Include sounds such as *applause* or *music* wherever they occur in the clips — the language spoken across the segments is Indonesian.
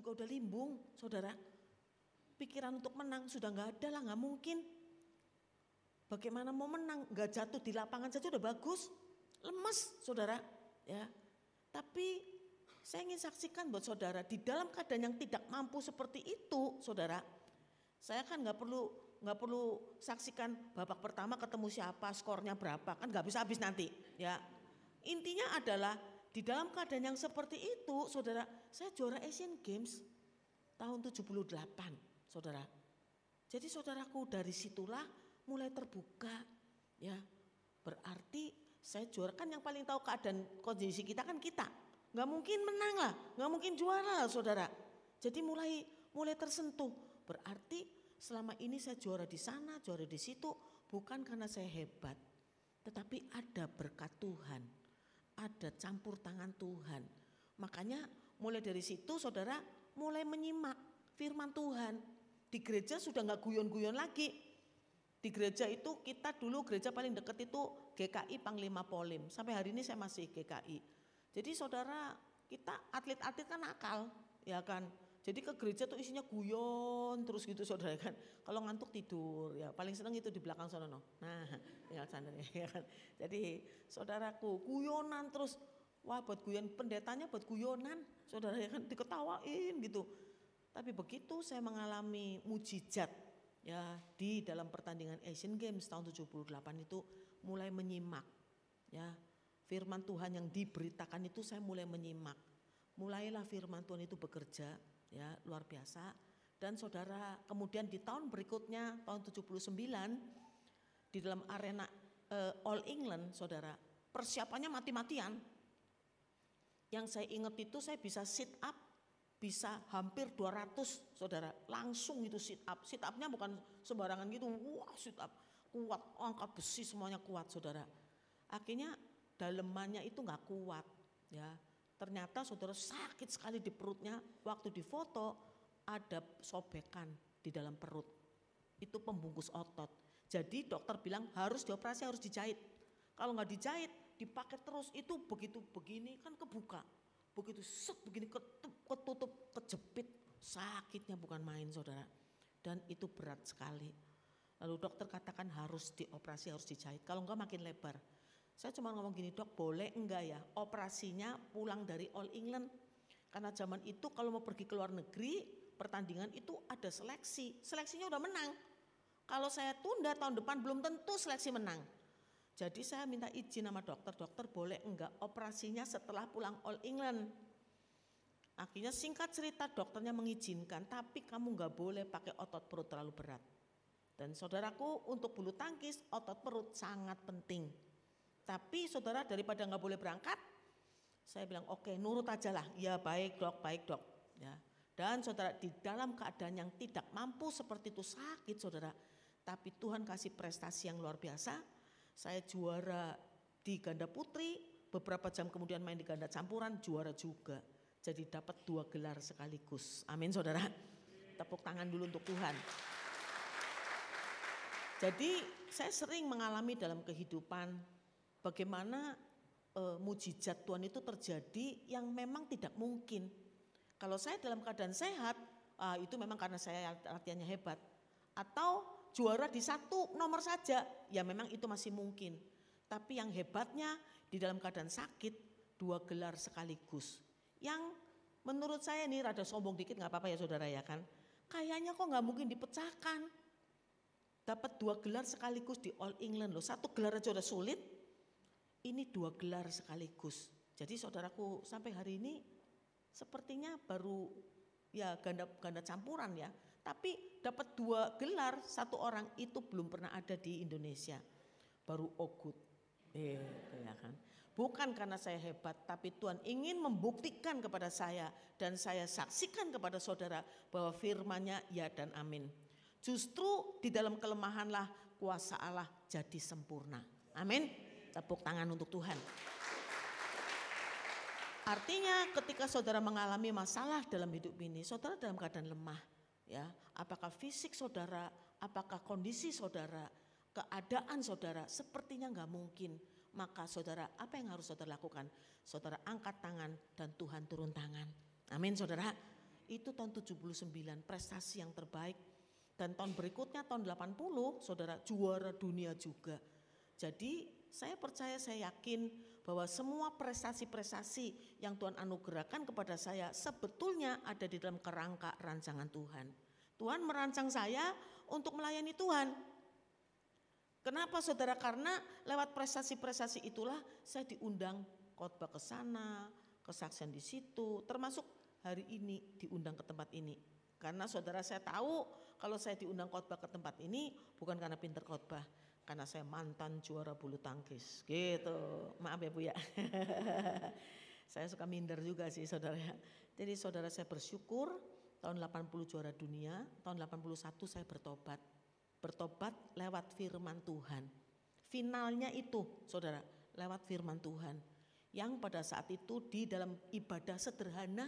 juga udah limbung, saudara. Pikiran untuk menang sudah nggak ada lah, nggak mungkin. Bagaimana mau menang? Nggak jatuh di lapangan saja udah bagus. Lemes, saudara. Ya, tapi saya ingin saksikan buat saudara di dalam keadaan yang tidak mampu seperti itu, saudara. Saya kan nggak perlu nggak perlu saksikan babak pertama ketemu siapa, skornya berapa, kan nggak bisa habis nanti, ya. Intinya adalah di dalam keadaan yang seperti itu, saudara, saya juara Asian Games tahun 78, saudara. Jadi saudaraku dari situlah mulai terbuka, ya. Berarti saya juara kan yang paling tahu keadaan kondisi kita kan kita. Nggak mungkin menang lah, nggak mungkin juara lah, saudara. Jadi mulai mulai tersentuh. Berarti selama ini saya juara di sana, juara di situ, bukan karena saya hebat, tetapi ada berkat Tuhan, ada campur tangan Tuhan. Makanya mulai dari situ saudara mulai menyimak firman Tuhan. Di gereja sudah nggak guyon-guyon lagi. Di gereja itu kita dulu gereja paling dekat itu GKI Panglima Polim. Sampai hari ini saya masih GKI. Jadi saudara kita atlet-atlet kan nakal, ya kan jadi ke gereja tuh isinya guyon terus gitu saudara kan. Kalau ngantuk tidur ya paling seneng itu di belakang sana no. Nah *laughs* tinggal ya kan. Jadi saudaraku guyonan terus wah buat guyon pendetanya buat guyonan saudara ya kan diketawain gitu. Tapi begitu saya mengalami mujizat ya di dalam pertandingan Asian Games tahun 78 itu mulai menyimak ya firman Tuhan yang diberitakan itu saya mulai menyimak. Mulailah firman Tuhan itu bekerja ya luar biasa. Dan saudara kemudian di tahun berikutnya tahun 79 di dalam arena uh, All England saudara persiapannya mati-matian. Yang saya ingat itu saya bisa sit up bisa hampir 200 saudara langsung itu sit up. Sit upnya bukan sembarangan gitu, wah sit up kuat, angkat besi semuanya kuat saudara. Akhirnya dalemannya itu nggak kuat ya Ternyata saudara sakit sekali di perutnya. Waktu di foto ada sobekan di dalam perut. Itu pembungkus otot. Jadi dokter bilang harus dioperasi, harus dijahit. Kalau nggak dijahit, dipakai terus itu begitu begini kan kebuka. Begitu set begini ketutup, ketutup, kejepit. Sakitnya bukan main saudara. Dan itu berat sekali. Lalu dokter katakan harus dioperasi, harus dijahit. Kalau enggak makin lebar. Saya cuma ngomong gini dok boleh enggak ya operasinya pulang dari All England. Karena zaman itu kalau mau pergi ke luar negeri pertandingan itu ada seleksi. Seleksinya udah menang. Kalau saya tunda tahun depan belum tentu seleksi menang. Jadi saya minta izin sama dokter, dokter boleh enggak operasinya setelah pulang All England. Akhirnya singkat cerita dokternya mengizinkan, tapi kamu enggak boleh pakai otot perut terlalu berat. Dan saudaraku untuk bulu tangkis otot perut sangat penting. Tapi saudara daripada nggak boleh berangkat, saya bilang oke okay, nurut aja lah. Ya baik dok, baik dok. Ya. Dan saudara di dalam keadaan yang tidak mampu seperti itu sakit saudara. Tapi Tuhan kasih prestasi yang luar biasa. Saya juara di ganda putri, beberapa jam kemudian main di ganda campuran juara juga. Jadi dapat dua gelar sekaligus. Amin saudara. Tepuk tangan dulu untuk Tuhan. Jadi saya sering mengalami dalam kehidupan bagaimana e, mujizat Tuhan itu terjadi yang memang tidak mungkin. Kalau saya dalam keadaan sehat, ah, itu memang karena saya latihannya hebat. Atau juara di satu nomor saja, ya memang itu masih mungkin. Tapi yang hebatnya di dalam keadaan sakit, dua gelar sekaligus. Yang menurut saya ini rada sombong dikit nggak apa-apa ya saudara ya kan. Kayaknya kok nggak mungkin dipecahkan. Dapat dua gelar sekaligus di All England loh. Satu gelar aja udah sulit, ini dua gelar sekaligus. Jadi saudaraku sampai hari ini sepertinya baru ya ganda ganda campuran ya. Tapi dapat dua gelar satu orang itu belum pernah ada di Indonesia. Baru Ogut. Eh, ya kan. Bukan karena saya hebat, tapi Tuhan ingin membuktikan kepada saya dan saya saksikan kepada saudara bahwa firman-Nya ya dan amin. Justru di dalam kelemahanlah kuasa Allah jadi sempurna. Amin. Tepuk tangan untuk Tuhan. Artinya ketika saudara mengalami masalah dalam hidup ini, saudara dalam keadaan lemah. Ya Apakah fisik saudara, apakah kondisi saudara, keadaan saudara sepertinya nggak mungkin. Maka saudara apa yang harus saudara lakukan? Saudara angkat tangan dan Tuhan turun tangan. Amin saudara. itu tahun 79 prestasi yang terbaik. Dan tahun berikutnya tahun 80 saudara juara dunia juga. Jadi saya percaya saya yakin bahwa semua prestasi-prestasi yang Tuhan anugerahkan kepada saya sebetulnya ada di dalam kerangka rancangan Tuhan. Tuhan merancang saya untuk melayani Tuhan. Kenapa saudara? Karena lewat prestasi-prestasi itulah saya diundang khotbah ke sana, kesaksian di situ, termasuk hari ini diundang ke tempat ini. Karena saudara saya tahu kalau saya diundang khotbah ke tempat ini bukan karena pinter khotbah, karena saya mantan juara bulu tangkis. Gitu. Maaf ya Bu ya. *laughs* saya suka minder juga sih saudara. Jadi saudara saya bersyukur tahun 80 juara dunia, tahun 81 saya bertobat. Bertobat lewat firman Tuhan. Finalnya itu saudara, lewat firman Tuhan. Yang pada saat itu di dalam ibadah sederhana,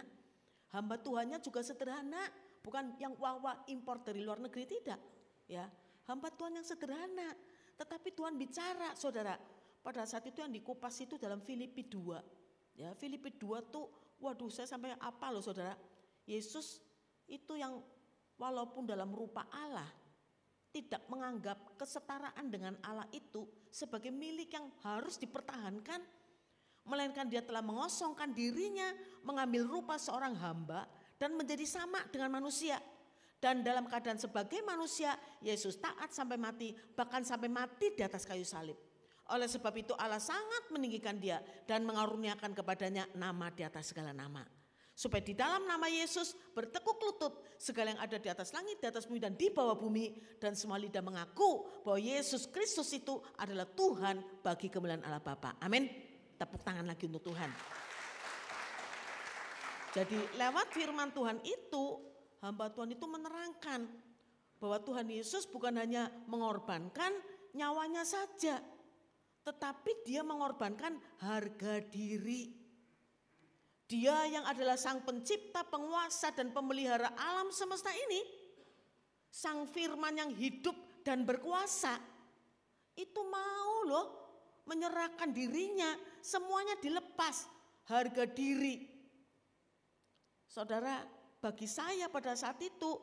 hamba Tuhannya juga sederhana, bukan yang wah-wah impor dari luar negeri tidak. Ya, hamba Tuhan yang sederhana, tetapi Tuhan bicara, saudara. Pada saat itu yang dikupas itu dalam Filipi 2. Ya, Filipi 2 tuh, waduh saya sampai apa loh saudara. Yesus itu yang walaupun dalam rupa Allah, tidak menganggap kesetaraan dengan Allah itu sebagai milik yang harus dipertahankan, melainkan dia telah mengosongkan dirinya, mengambil rupa seorang hamba dan menjadi sama dengan manusia. Dan dalam keadaan sebagai manusia, Yesus taat sampai mati, bahkan sampai mati di atas kayu salib. Oleh sebab itu Allah sangat meninggikan dia dan mengaruniakan kepadanya nama di atas segala nama. Supaya di dalam nama Yesus bertekuk lutut segala yang ada di atas langit, di atas bumi dan di bawah bumi. Dan semua lidah mengaku bahwa Yesus Kristus itu adalah Tuhan bagi kemuliaan Allah Bapa. Amin. Tepuk tangan lagi untuk Tuhan. Jadi lewat firman Tuhan itu hamba Tuhan itu menerangkan bahwa Tuhan Yesus bukan hanya mengorbankan nyawanya saja, tetapi dia mengorbankan harga diri. Dia yang adalah sang pencipta, penguasa dan pemelihara alam semesta ini, sang firman yang hidup dan berkuasa, itu mau loh menyerahkan dirinya, semuanya dilepas, harga diri. Saudara, bagi saya pada saat itu,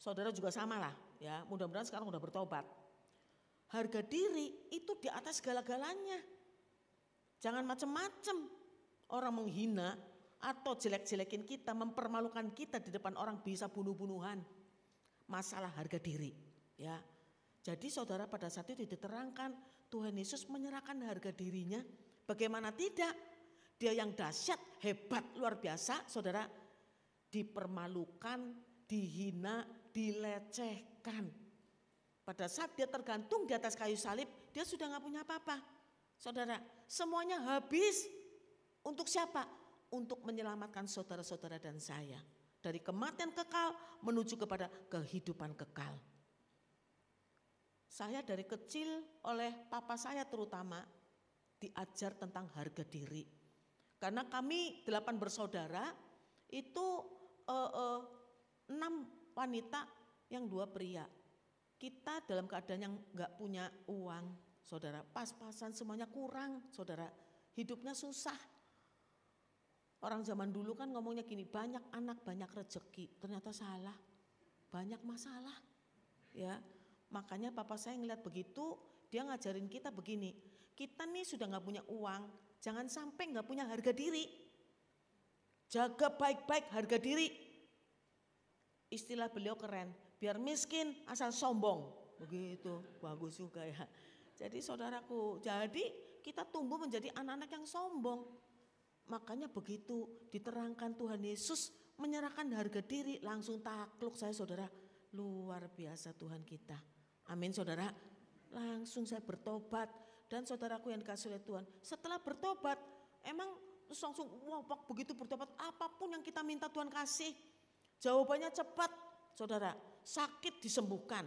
saudara juga sama lah ya, mudah-mudahan sekarang udah bertobat. Harga diri itu di atas segala-galanya. Jangan macam-macam orang menghina atau jelek-jelekin kita, mempermalukan kita di depan orang bisa bunuh-bunuhan. Masalah harga diri, ya. Jadi saudara pada saat itu diterangkan Tuhan Yesus menyerahkan harga dirinya. Bagaimana tidak? Dia yang dahsyat, hebat, luar biasa, saudara dipermalukan, dihina, dilecehkan. Pada saat dia tergantung di atas kayu salib, dia sudah nggak punya apa-apa. Saudara, semuanya habis. Untuk siapa? Untuk menyelamatkan saudara-saudara dan saya. Dari kematian kekal menuju kepada kehidupan kekal. Saya dari kecil oleh papa saya terutama diajar tentang harga diri. Karena kami delapan bersaudara itu uh, uh, enam wanita yang dua pria. Kita dalam keadaan yang nggak punya uang, saudara, pas-pasan semuanya kurang, saudara, hidupnya susah. Orang zaman dulu kan ngomongnya gini, banyak anak banyak rezeki, ternyata salah, banyak masalah, ya. Makanya papa saya ngeliat begitu, dia ngajarin kita begini, kita nih sudah nggak punya uang, jangan sampai nggak punya harga diri. Jaga baik-baik harga diri. Istilah beliau keren, biar miskin asal sombong. Begitu, bagus juga ya. Jadi saudaraku, jadi kita tumbuh menjadi anak-anak yang sombong. Makanya begitu diterangkan Tuhan Yesus menyerahkan harga diri langsung takluk saya saudara. Luar biasa Tuhan kita. Amin saudara. Langsung saya bertobat dan saudaraku yang dikasih oleh Tuhan. Setelah bertobat emang Terus langsung wah begitu bertobat apa pun yang kita minta Tuhan kasih. Jawabannya cepat, saudara. Sakit disembuhkan.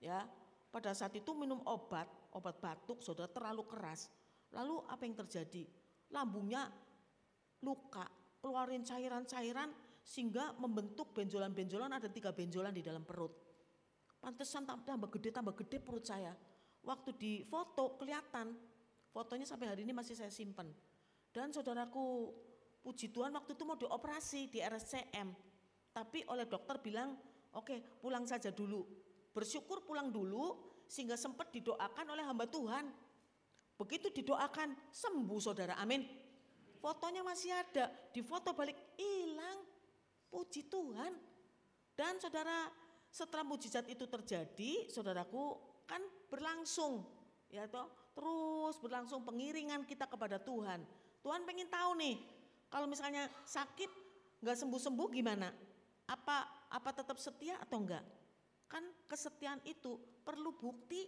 Ya, pada saat itu minum obat, obat batuk, saudara terlalu keras. Lalu apa yang terjadi? Lambungnya luka, keluarin cairan-cairan sehingga membentuk benjolan-benjolan ada tiga benjolan di dalam perut. Pantesan tambah gede, tambah gede perut saya. Waktu di foto kelihatan, fotonya sampai hari ini masih saya simpan dan saudaraku, puji Tuhan waktu itu mau dioperasi di RSCM. tapi oleh dokter bilang, oke okay, pulang saja dulu. Bersyukur pulang dulu sehingga sempat didoakan oleh hamba Tuhan. Begitu didoakan sembuh saudara, amin. Fotonya masih ada, di foto balik hilang. Puji Tuhan. Dan saudara setelah mujizat itu terjadi, saudaraku kan berlangsung ya toh terus berlangsung pengiringan kita kepada Tuhan. Tuhan pengen tahu nih, kalau misalnya sakit nggak sembuh-sembuh gimana? Apa apa tetap setia atau enggak? Kan kesetiaan itu perlu bukti.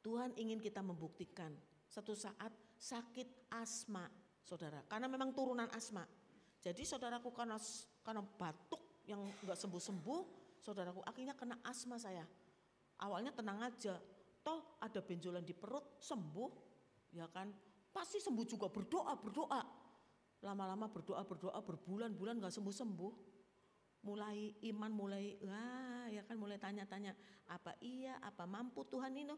Tuhan ingin kita membuktikan satu saat sakit asma, saudara. Karena memang turunan asma. Jadi saudaraku karena karena batuk yang nggak sembuh-sembuh, saudaraku akhirnya kena asma saya. Awalnya tenang aja, toh ada benjolan di perut sembuh, ya kan? Pasti sembuh juga berdoa berdoa. Lama-lama berdoa berdoa berbulan-bulan nggak sembuh-sembuh. Mulai iman mulai wah ya kan mulai tanya-tanya apa iya apa mampu Tuhan ini?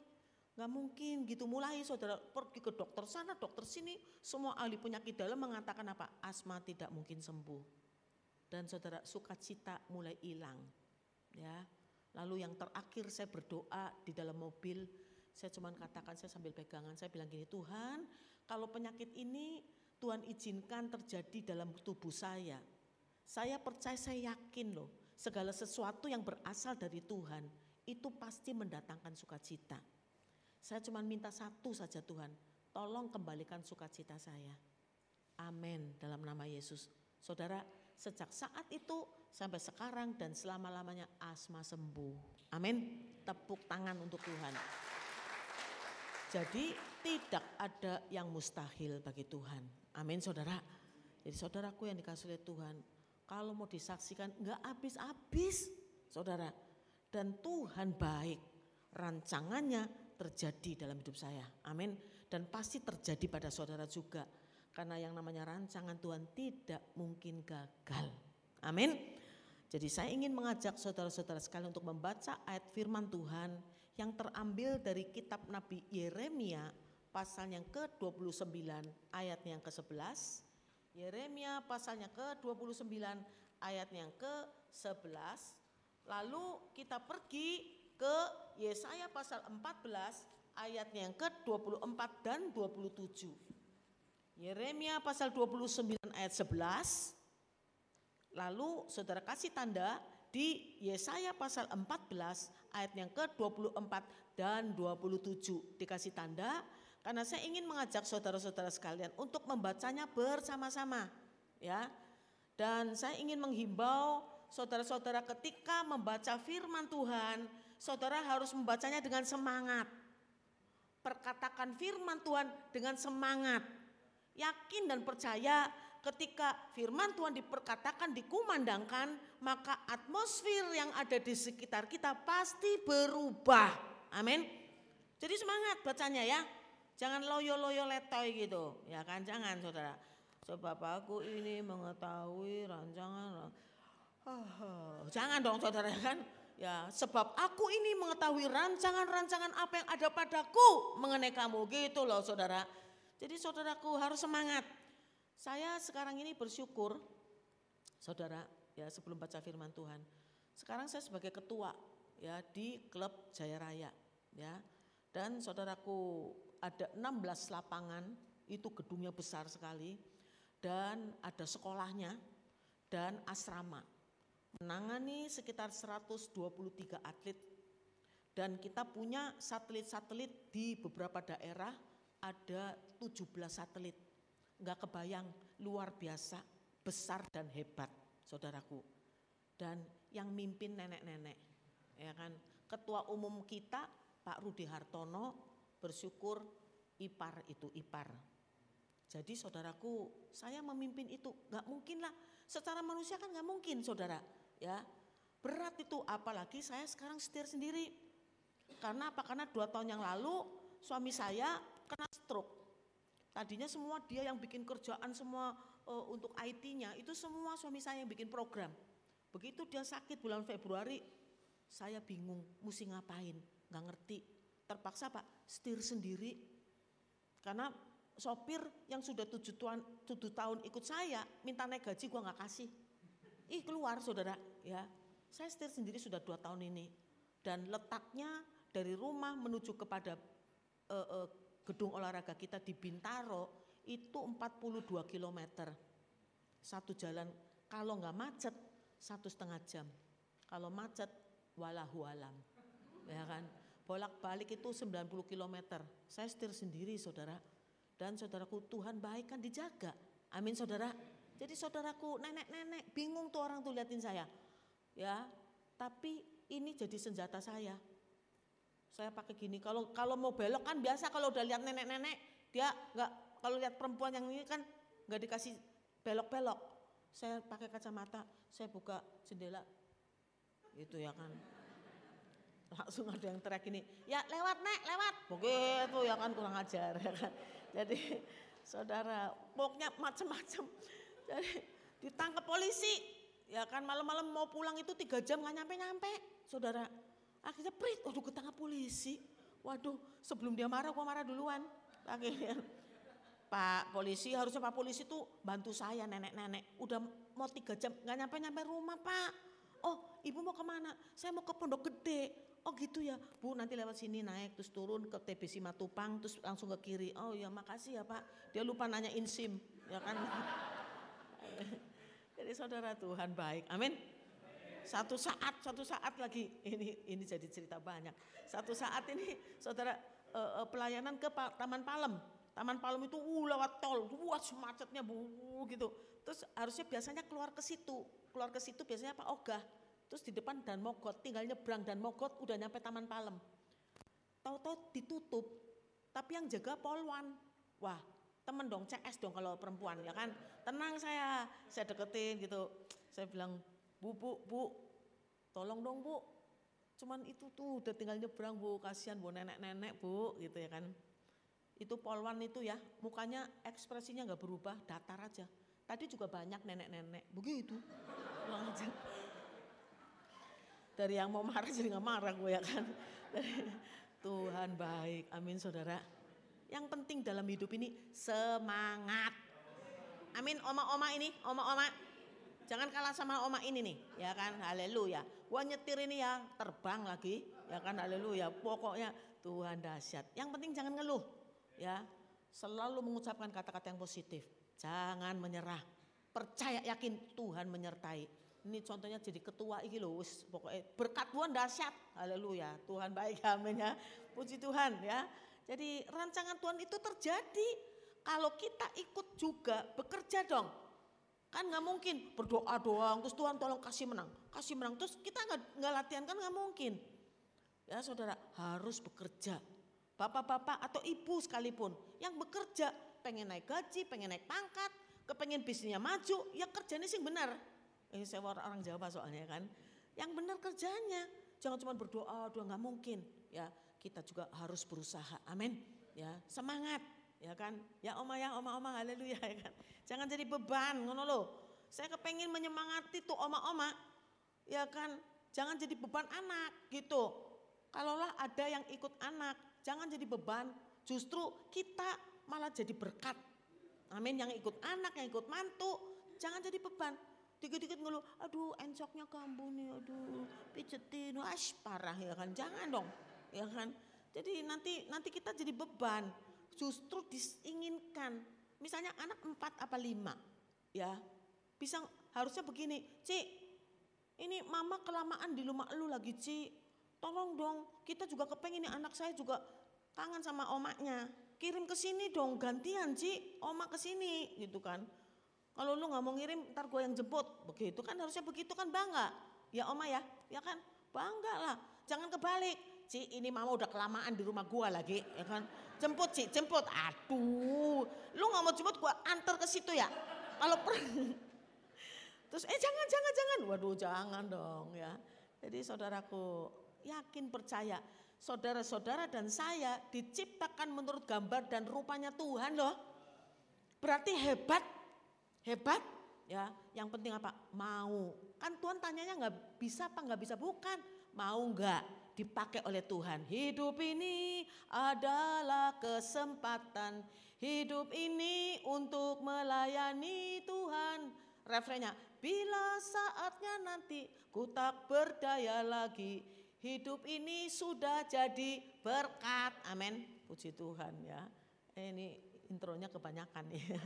Gak mungkin gitu. Mulai saudara pergi ke dokter sana dokter sini. Semua ahli penyakit dalam mengatakan apa? Asma tidak mungkin sembuh. Dan saudara sukacita mulai hilang ya. Lalu yang terakhir saya berdoa di dalam mobil, saya cuma katakan saya sambil pegangan, saya bilang gini, Tuhan kalau penyakit ini Tuhan izinkan terjadi dalam tubuh saya. Saya percaya, saya yakin loh, segala sesuatu yang berasal dari Tuhan itu pasti mendatangkan sukacita. Saya cuma minta satu saja Tuhan, tolong kembalikan sukacita saya. Amin dalam nama Yesus. Saudara, sejak saat itu sampai sekarang dan selama-lamanya asma sembuh. Amin. Tepuk tangan untuk Tuhan. Jadi tidak ada yang mustahil bagi Tuhan. Amin saudara. Jadi saudaraku yang dikasih oleh Tuhan. Kalau mau disaksikan enggak habis-habis saudara. Dan Tuhan baik. Rancangannya terjadi dalam hidup saya. Amin. Dan pasti terjadi pada saudara juga. Karena yang namanya rancangan Tuhan tidak mungkin gagal. Amin. Jadi saya ingin mengajak saudara-saudara sekalian untuk membaca ayat firman Tuhan yang terambil dari kitab Nabi Yeremia pasal yang ke-29 ayat yang ke-11. Yeremia pasalnya ke-29 ayat yang ke-11. Lalu kita pergi ke Yesaya pasal 14 ayat yang ke-24 dan 27. Yeremia pasal 29 ayat 11 Lalu saudara kasih tanda di Yesaya pasal 14 ayat yang ke-24 dan 27 dikasih tanda karena saya ingin mengajak saudara-saudara sekalian untuk membacanya bersama-sama ya. Dan saya ingin menghimbau saudara-saudara ketika membaca firman Tuhan, saudara harus membacanya dengan semangat. Perkatakan firman Tuhan dengan semangat. Yakin dan percaya ketika firman Tuhan diperkatakan, dikumandangkan, maka atmosfer yang ada di sekitar kita pasti berubah. Amin. Jadi semangat bacanya ya. Jangan loyo-loyo letoy gitu. Ya kan, jangan saudara. Sebab aku ini mengetahui rancangan. Oh, jangan dong saudara ya kan. Ya, sebab aku ini mengetahui rancangan-rancangan apa yang ada padaku mengenai kamu gitu loh saudara. Jadi saudaraku harus semangat saya sekarang ini bersyukur, saudara, ya sebelum baca firman Tuhan. Sekarang saya sebagai ketua ya di klub Jaya Raya, ya. Dan saudaraku ada 16 lapangan, itu gedungnya besar sekali dan ada sekolahnya dan asrama. Menangani sekitar 123 atlet dan kita punya satelit-satelit di beberapa daerah ada 17 satelit nggak kebayang luar biasa, besar dan hebat, saudaraku. Dan yang mimpin nenek-nenek, ya kan. Ketua umum kita Pak Rudi Hartono bersyukur ipar itu ipar. Jadi saudaraku, saya memimpin itu nggak mungkin lah. Secara manusia kan nggak mungkin, saudara. Ya, berat itu. Apalagi saya sekarang setir sendiri. Karena apa? Karena dua tahun yang lalu suami saya. Tadinya semua dia yang bikin kerjaan semua uh, untuk IT-nya, itu semua suami saya yang bikin program. Begitu dia sakit bulan Februari, saya bingung mesti ngapain, nggak ngerti. Terpaksa Pak setir sendiri, karena sopir yang sudah tujuh tahun, tujuh tahun ikut saya minta naik gaji gua nggak kasih. ih keluar saudara ya. Saya setir sendiri sudah dua tahun ini dan letaknya dari rumah menuju kepada uh, uh, gedung olahraga kita di Bintaro itu 42 km. Satu jalan kalau nggak macet satu setengah jam. Kalau macet walahu alam. Ya kan? Bolak-balik itu 90 km. Saya setir sendiri saudara. Dan saudaraku Tuhan baik kan dijaga. Amin saudara. Jadi saudaraku nenek-nenek bingung tuh orang tuh liatin saya. Ya, tapi ini jadi senjata saya. Saya pakai gini. Kalau kalau mau belok kan biasa kalau udah lihat nenek-nenek dia nggak kalau lihat perempuan yang ini kan nggak dikasih belok-belok. Saya pakai kacamata, saya buka jendela. Itu ya kan langsung ada yang teriak ini, ya lewat nek, lewat. Begitu ya kan kurang ajar ya kan. Jadi saudara, pokoknya macam-macam. Jadi ditangkap polisi, ya kan malam-malam mau pulang itu tiga jam nggak nyampe-nyampe, saudara. Akhirnya prit, waduh ketangkap polisi. Waduh, sebelum dia marah, gua marah duluan. Akhirnya, Pak polisi, harusnya Pak polisi tuh bantu saya nenek-nenek. Udah mau tiga jam, nggak nyampe-nyampe rumah Pak. Oh, ibu mau ke mana? Saya mau ke Pondok Gede. Oh gitu ya, Bu nanti lewat sini naik terus turun ke TBC Matupang terus langsung ke kiri. Oh ya makasih ya Pak. Dia lupa nanya insim, ya kan. *laughs* Jadi saudara Tuhan baik, amin. Satu saat, satu saat lagi ini ini jadi cerita banyak. Satu saat ini saudara uh, pelayanan ke Taman Palem. Taman Palem itu uh, lewat tol, wah semacetnya bu gitu. Terus harusnya biasanya keluar ke situ, keluar ke situ biasanya Pak Ogah Terus di depan dan mogot, tinggal nyebrang dan mogot udah nyampe Taman Palem. Tahu-tahu ditutup, tapi yang jaga polwan. Wah, temen dong CS dong kalau perempuan ya kan. Tenang saya, saya deketin gitu. Saya bilang, bu, bu, bu, tolong dong bu. Cuman itu tuh udah tinggal nyebrang bu, kasihan bu nenek-nenek bu gitu ya kan. Itu polwan itu ya, mukanya ekspresinya nggak berubah, datar aja. Tadi juga banyak nenek-nenek, begitu. Dari yang mau marah jadi nggak marah gue ya kan. Tuhan baik, amin saudara. Yang penting dalam hidup ini semangat. Amin, oma-oma ini, oma-oma. Jangan kalah sama oma ini nih, ya kan, haleluya. Gua nyetir ini ya, terbang lagi, ya kan, haleluya. Pokoknya Tuhan dahsyat. Yang penting jangan ngeluh, ya. Selalu mengucapkan kata-kata yang positif. Jangan menyerah. Percaya yakin Tuhan menyertai ini contohnya jadi ketua iki wis pokoknya berkat Tuhan dahsyat. Haleluya. Tuhan baik *laughs* amin ya. Puji Tuhan ya. Jadi rancangan Tuhan itu terjadi kalau kita ikut juga bekerja dong. Kan nggak mungkin berdoa doang terus Tuhan tolong kasih menang, kasih menang terus kita nggak nggak latihan kan nggak mungkin. Ya saudara harus bekerja. Bapak-bapak atau ibu sekalipun yang bekerja pengen naik gaji, pengen naik pangkat, kepengen bisnisnya maju, ya kerjanya sih benar ini saya orang Jawa soalnya kan. Yang benar kerjanya. Jangan cuma berdoa, doa nggak mungkin. Ya, kita juga harus berusaha. Amin. Ya, semangat. Ya kan? Ya oma ya oma oma haleluya ya kan. Jangan jadi beban ngono loh. Saya kepengen menyemangati tuh oma-oma. Ya kan? Jangan jadi beban anak gitu. Kalaulah ada yang ikut anak, jangan jadi beban. Justru kita malah jadi berkat. Amin. Yang ikut anak, yang ikut mantu, jangan jadi beban. Dikit-dikit ngeluh, aduh encoknya kambuh nih, aduh pijetin, ash parah ya kan. Jangan dong, ya kan. Jadi nanti nanti kita jadi beban. Justru diinginkan. Misalnya anak empat apa lima, ya bisa harusnya begini, Cik, ini mama kelamaan di rumah lu lagi Cik, tolong dong, kita juga kepengen nih anak saya juga kangen sama omaknya, kirim ke sini dong gantian Cik, omak ke sini gitu kan. Kalau lu nggak mau ngirim, ntar gue yang jemput. Begitu kan harusnya begitu kan bangga. Ya oma ya, ya kan bangga lah. Jangan kebalik. Ci ini mama udah kelamaan di rumah gue lagi, ya kan. Jemput Ci, jemput. Aduh, lu nggak mau jemput gue antar ke situ ya. Kalau per *laughs* Terus eh jangan, jangan, jangan. Waduh jangan dong ya. Jadi saudaraku yakin percaya. Saudara-saudara dan saya diciptakan menurut gambar dan rupanya Tuhan loh. Berarti hebat Hebat ya, yang penting apa? Mau. Kan Tuhan tanyanya nggak bisa apa nggak bisa? Bukan, mau nggak dipakai oleh Tuhan. Hidup ini adalah kesempatan. Hidup ini untuk melayani Tuhan. Refrennya, Bila saatnya nanti ku tak berdaya lagi. Hidup ini sudah jadi berkat. Amin. Puji Tuhan ya. Eh, ini intronya kebanyakan nih.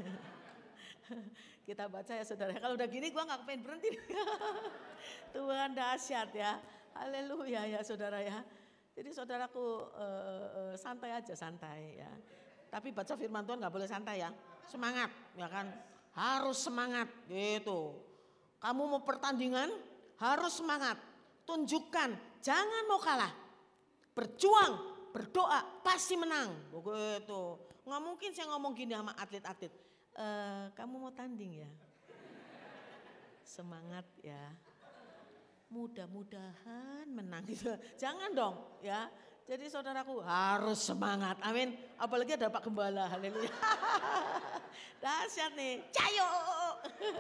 *laughs* Kita baca ya saudara. Kalau udah gini gua nggak pengen berhenti. *laughs* Tuhan dahsyat ya. Haleluya ya saudara ya. Jadi saudaraku uh, uh, santai aja santai ya. Tapi baca firman Tuhan nggak boleh santai ya. Semangat ya kan. Harus semangat gitu. Kamu mau pertandingan harus semangat. Tunjukkan, jangan mau kalah. Berjuang, berdoa, pasti menang. Begitu. Nggak mungkin saya ngomong gini sama atlet-atlet. E, kamu mau tanding ya? Semangat ya. Mudah-mudahan menang gitu. *laughs* Jangan dong ya. Jadi saudaraku harus semangat. Amin. Apalagi ada Pak Gembala. Haleluya. *laughs* Dahsyat nih. Cayo.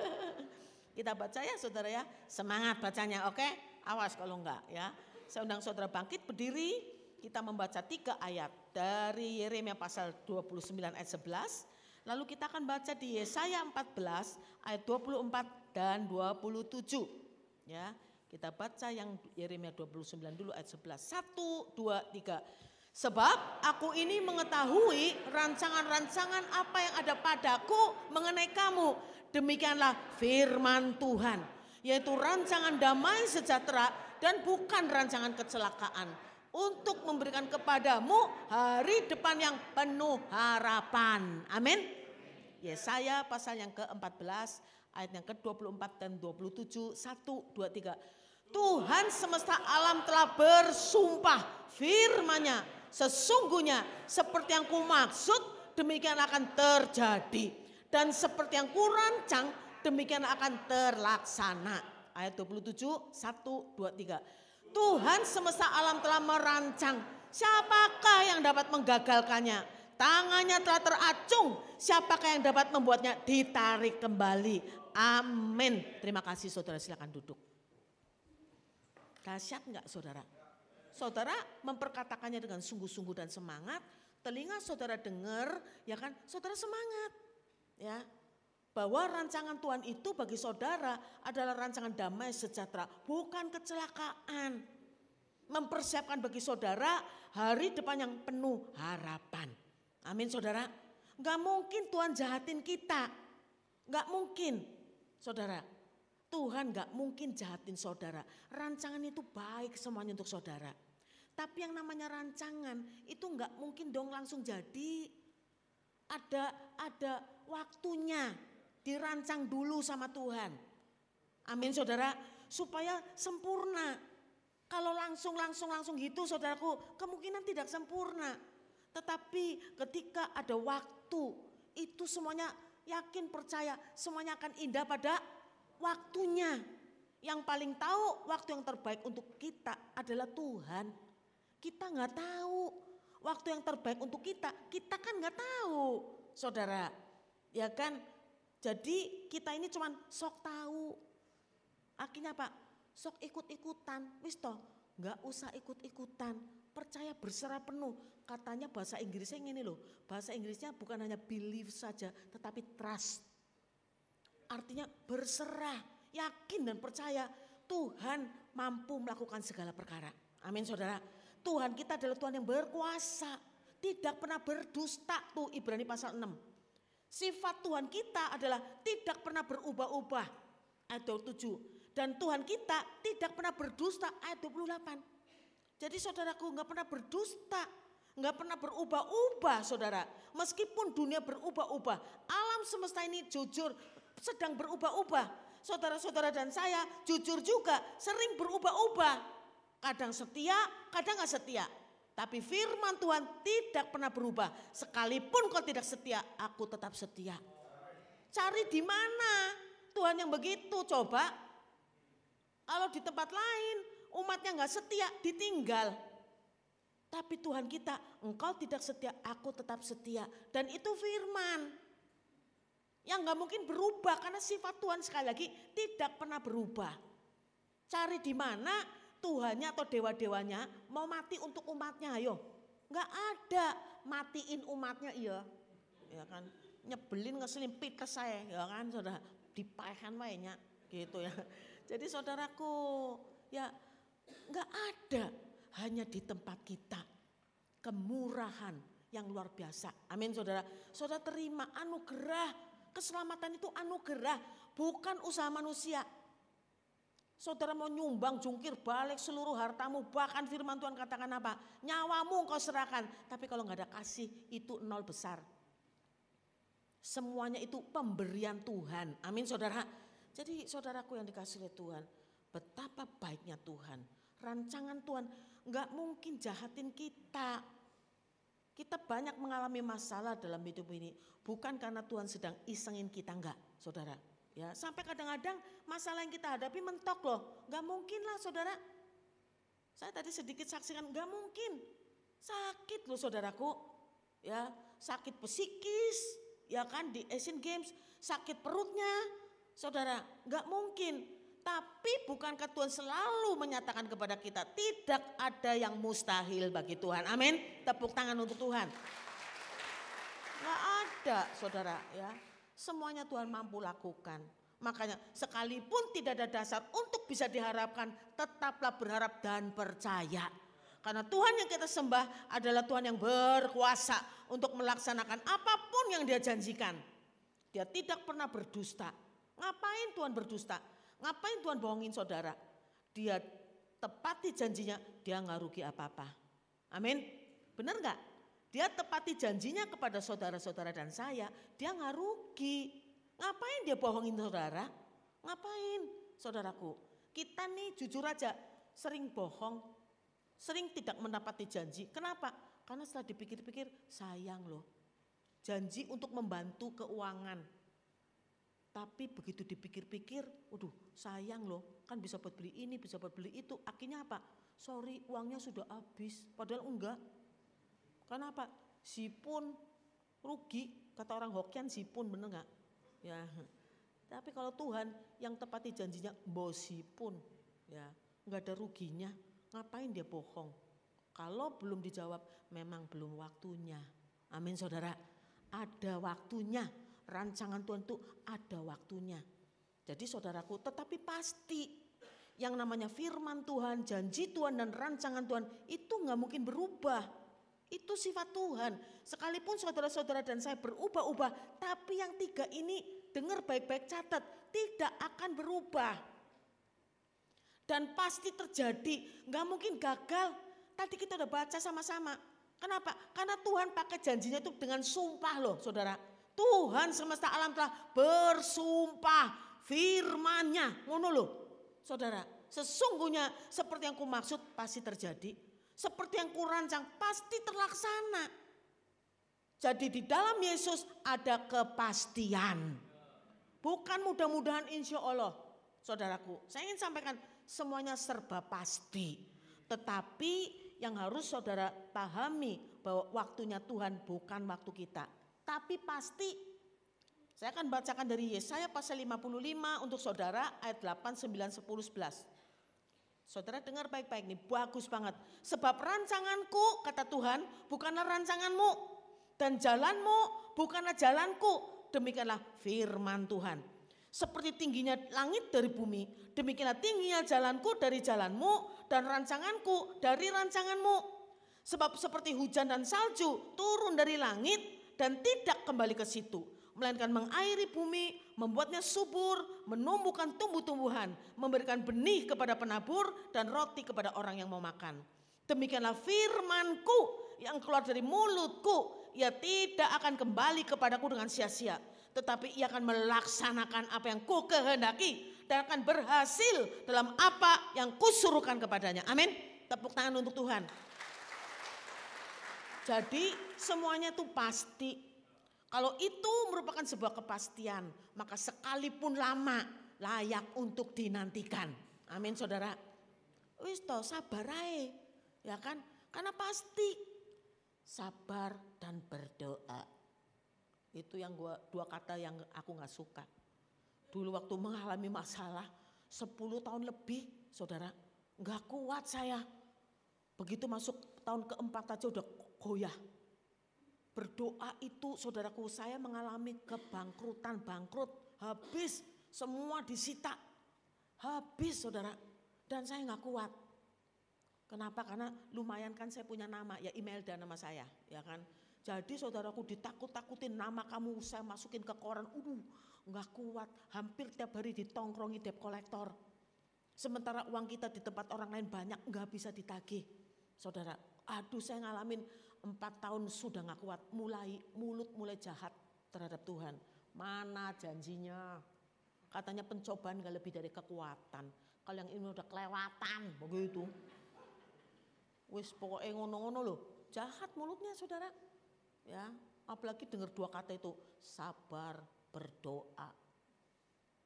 *laughs* Kita baca ya saudara ya. Semangat bacanya oke. Awas kalau enggak ya. Saya undang saudara bangkit berdiri. Kita membaca tiga ayat dari Yeremia pasal 29 ayat 11. Lalu kita akan baca di Yesaya 14 ayat 24 dan 27. Ya, kita baca yang Yeremia 29 dulu ayat 11. Satu, dua, tiga. Sebab aku ini mengetahui rancangan-rancangan apa yang ada padaku mengenai kamu Demikianlah firman Tuhan, yaitu rancangan damai sejahtera dan bukan rancangan kecelakaan untuk memberikan kepadamu hari depan yang penuh harapan. Amin. Yesaya pasal yang ke-14 ayat yang ke-24 dan 27 1 2 3. Tuhan semesta alam telah bersumpah firman-Nya sesungguhnya seperti yang kumaksud demikian akan terjadi dan seperti yang kurancang demikian akan terlaksana. Ayat 27, 1, 2, 3. Tuhan semesta alam telah merancang. Siapakah yang dapat menggagalkannya? Tangannya telah teracung. Siapakah yang dapat membuatnya ditarik kembali? Amin. Terima kasih saudara silakan duduk. Dahsyat enggak saudara? Saudara memperkatakannya dengan sungguh-sungguh dan semangat. Telinga saudara dengar, ya kan? Saudara semangat ya bahwa rancangan Tuhan itu bagi saudara adalah rancangan damai sejahtera, bukan kecelakaan. Mempersiapkan bagi saudara hari depan yang penuh harapan. Amin saudara. Gak mungkin Tuhan jahatin kita. Gak mungkin saudara. Tuhan gak mungkin jahatin saudara. Rancangan itu baik semuanya untuk saudara. Tapi yang namanya rancangan itu gak mungkin dong langsung jadi. Ada ada waktunya dirancang dulu sama Tuhan. Amin saudara, supaya sempurna. Kalau langsung langsung langsung gitu saudaraku, kemungkinan tidak sempurna. Tetapi ketika ada waktu, itu semuanya yakin percaya semuanya akan indah pada waktunya. Yang paling tahu waktu yang terbaik untuk kita adalah Tuhan. Kita nggak tahu waktu yang terbaik untuk kita, kita kan nggak tahu, saudara. Ya kan? Jadi kita ini cuman sok tahu. Akhirnya Pak, sok ikut-ikutan. Wis toh, nggak usah ikut-ikutan. Percaya berserah penuh. Katanya bahasa Inggrisnya ini loh. Bahasa Inggrisnya bukan hanya believe saja, tetapi trust. Artinya berserah, yakin dan percaya Tuhan mampu melakukan segala perkara. Amin saudara. Tuhan kita adalah Tuhan yang berkuasa. Tidak pernah berdusta tuh Ibrani pasal 6. Sifat Tuhan kita adalah tidak pernah berubah-ubah. Ayat 27. Dan Tuhan kita tidak pernah berdusta. Ayat 28. Jadi saudaraku nggak pernah berdusta. nggak pernah berubah-ubah saudara. Meskipun dunia berubah-ubah. Alam semesta ini jujur sedang berubah-ubah. Saudara-saudara dan saya jujur juga sering berubah-ubah. Kadang setia, kadang nggak setia. Tapi firman Tuhan tidak pernah berubah. Sekalipun kau tidak setia, aku tetap setia. Cari di mana Tuhan yang begitu coba. Kalau di tempat lain umatnya nggak setia, ditinggal. Tapi Tuhan kita, engkau tidak setia, aku tetap setia. Dan itu firman. Yang nggak mungkin berubah karena sifat Tuhan sekali lagi tidak pernah berubah. Cari di mana Tuhannya atau dewa-dewanya mau mati untuk umatnya ayo. Enggak ada matiin umatnya iya. Ya kan nyebelin ngeselin pites saya ya kan sudah dipaehan wainya. gitu ya. Jadi saudaraku, ya nggak ada hanya di tempat kita kemurahan yang luar biasa. Amin saudara. Saudara terima anugerah. Keselamatan itu anugerah, bukan usaha manusia. Saudara mau nyumbang, jungkir balik seluruh hartamu, bahkan firman Tuhan katakan apa? Nyawamu kau serahkan, tapi kalau nggak ada kasih itu nol besar. Semuanya itu pemberian Tuhan. Amin saudara. Jadi saudaraku yang dikasih oleh Tuhan, betapa baiknya Tuhan. Rancangan Tuhan nggak mungkin jahatin kita. Kita banyak mengalami masalah dalam hidup ini. Bukan karena Tuhan sedang isengin kita enggak, saudara. Ya, sampai kadang-kadang masalah yang kita hadapi mentok loh. Enggak mungkin lah saudara. Saya tadi sedikit saksikan, enggak mungkin. Sakit loh saudaraku. Ya, sakit psikis, ya kan di Asian Games, sakit perutnya. Saudara, enggak mungkin. Tapi bukankah Tuhan selalu menyatakan kepada kita tidak ada yang mustahil bagi Tuhan. Amin. Tepuk tangan untuk Tuhan. Gak ada saudara ya. Semuanya Tuhan mampu lakukan. Makanya sekalipun tidak ada dasar untuk bisa diharapkan tetaplah berharap dan percaya. Karena Tuhan yang kita sembah adalah Tuhan yang berkuasa untuk melaksanakan apa pun yang dia janjikan. Dia tidak pernah berdusta. Ngapain Tuhan berdusta? Ngapain Tuhan bohongin saudara? Dia tepati janjinya, dia nggak rugi apa-apa. Amin. Benar nggak? Dia tepati janjinya kepada saudara-saudara dan saya, dia nggak rugi. Ngapain dia bohongin saudara? Ngapain saudaraku? Kita nih jujur aja sering bohong, sering tidak mendapati janji. Kenapa? Karena setelah dipikir-pikir sayang loh. Janji untuk membantu keuangan, tapi begitu dipikir-pikir, waduh sayang loh, kan bisa buat beli ini, bisa buat beli itu. Akhirnya apa? Sorry, uangnya sudah habis. Padahal enggak. Kenapa? Si pun rugi, kata orang Hokian si pun bener enggak? Ya. Tapi kalau Tuhan yang tepati janjinya bosi pun, ya enggak ada ruginya. Ngapain dia bohong? Kalau belum dijawab, memang belum waktunya. Amin saudara. Ada waktunya rancangan Tuhan itu ada waktunya. Jadi saudaraku, tetapi pasti yang namanya firman Tuhan, janji Tuhan dan rancangan Tuhan itu nggak mungkin berubah. Itu sifat Tuhan. Sekalipun saudara-saudara dan saya berubah-ubah, tapi yang tiga ini dengar baik-baik catat, tidak akan berubah. Dan pasti terjadi, nggak mungkin gagal. Tadi kita udah baca sama-sama. Kenapa? Karena Tuhan pakai janjinya itu dengan sumpah loh saudara. Tuhan semesta alam telah bersumpah firmannya. Ngono loh. Saudara, sesungguhnya seperti yang ku maksud pasti terjadi. Seperti yang ku rancang pasti terlaksana. Jadi di dalam Yesus ada kepastian. Bukan mudah-mudahan insya Allah. Saudaraku, saya ingin sampaikan semuanya serba pasti. Tetapi yang harus saudara pahami bahwa waktunya Tuhan bukan waktu kita tapi pasti saya akan bacakan dari Yesaya pasal 55 untuk saudara ayat 8, 9, 10, 11. Saudara dengar baik-baik nih, bagus banget. Sebab rancanganku, kata Tuhan, bukanlah rancanganmu. Dan jalanmu bukanlah jalanku. Demikianlah firman Tuhan. Seperti tingginya langit dari bumi, demikianlah tingginya jalanku dari jalanmu dan rancanganku dari rancanganmu. Sebab seperti hujan dan salju turun dari langit dan tidak kembali ke situ, melainkan mengairi bumi, membuatnya subur, menumbuhkan tumbuh-tumbuhan, memberikan benih kepada penabur dan roti kepada orang yang mau makan. Demikianlah firmanku yang keluar dari mulutku, ia tidak akan kembali kepadaku dengan sia-sia, tetapi ia akan melaksanakan apa yang ku kehendaki dan akan berhasil dalam apa yang kusuruhkan kepadanya. Amin. Tepuk tangan untuk Tuhan. Jadi semuanya itu pasti. Kalau itu merupakan sebuah kepastian, maka sekalipun lama layak untuk dinantikan. Amin saudara. Wis toh sabar aja. Ya kan? Karena pasti sabar dan berdoa. Itu yang gua dua kata yang aku nggak suka. Dulu waktu mengalami masalah 10 tahun lebih, saudara, nggak kuat saya. Begitu masuk tahun keempat aja udah goyah. Berdoa itu saudaraku saya mengalami kebangkrutan, bangkrut, habis semua disita. Habis saudara. Dan saya nggak kuat. Kenapa? Karena lumayan kan saya punya nama, ya email dan nama saya, ya kan. Jadi saudaraku ditakut-takutin nama kamu saya masukin ke koran, uh nggak kuat. Hampir tiap hari ditongkrongi debt kolektor. Sementara uang kita di tempat orang lain banyak nggak bisa ditagih. Saudara, aduh saya ngalamin empat tahun sudah nggak kuat. Mulai mulut mulai jahat terhadap Tuhan. Mana janjinya? Katanya pencobaan gak lebih dari kekuatan. Kalau yang ini udah kelewatan begitu. Wis pokoknya ngono-ngono loh. Jahat mulutnya saudara. Ya, apalagi dengar dua kata itu sabar berdoa.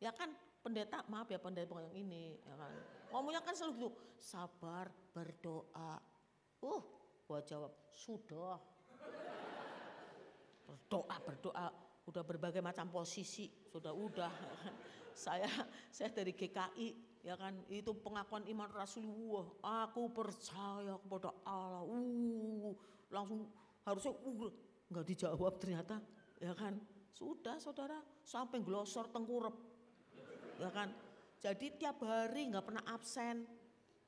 Ya kan pendeta, maaf ya pendeta yang ini, ya kan. Ngomongnya kan selalu gitu, sabar berdoa. Uh, gua jawab, sudah. Berdoa, berdoa, udah berbagai macam posisi, sudah udah. *laughs* Saya saya dari GKI ya kan? Itu pengakuan iman Rasulullah aku percaya kepada Allah. Uh langsung harusnya uh nggak dijawab ternyata ya kan? Sudah saudara. Sampai glosor tengkurap ya kan? Jadi tiap hari nggak pernah absen.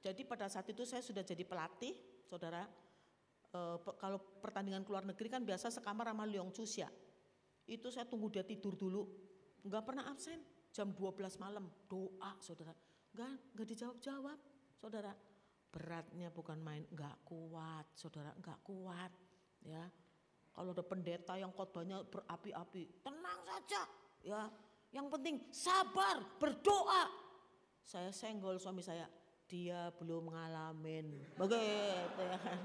Jadi pada saat itu saya sudah jadi pelatih saudara e, kalau pertandingan keluar negeri kan biasa sekamar sama Leong Chus ya itu saya tunggu dia tidur dulu nggak pernah absen jam 12 malam doa saudara Enggak, enggak dijawab-jawab. Saudara, beratnya bukan main, enggak kuat. Saudara, enggak kuat. Ya, kalau ada pendeta yang khotbahnya berapi-api, tenang saja. Ya, yang penting sabar, berdoa. Saya senggol suami saya, dia belum ngalamin. Begitu ya kan.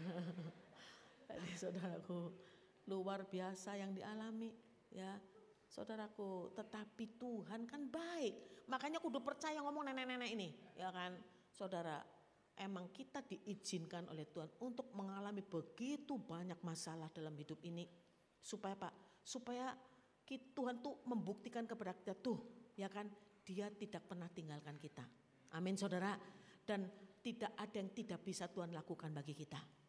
*laughs* Jadi saudaraku, luar biasa yang dialami. Ya, saudaraku. Tetapi Tuhan kan baik. Makanya aku udah percaya ngomong nenek-nenek ini. Ya kan saudara. Emang kita diizinkan oleh Tuhan untuk mengalami begitu banyak masalah dalam hidup ini. Supaya Pak, supaya Tuhan tuh membuktikan kepada kita tuh ya kan dia tidak pernah tinggalkan kita. Amin saudara. Dan tidak ada yang tidak bisa Tuhan lakukan bagi kita.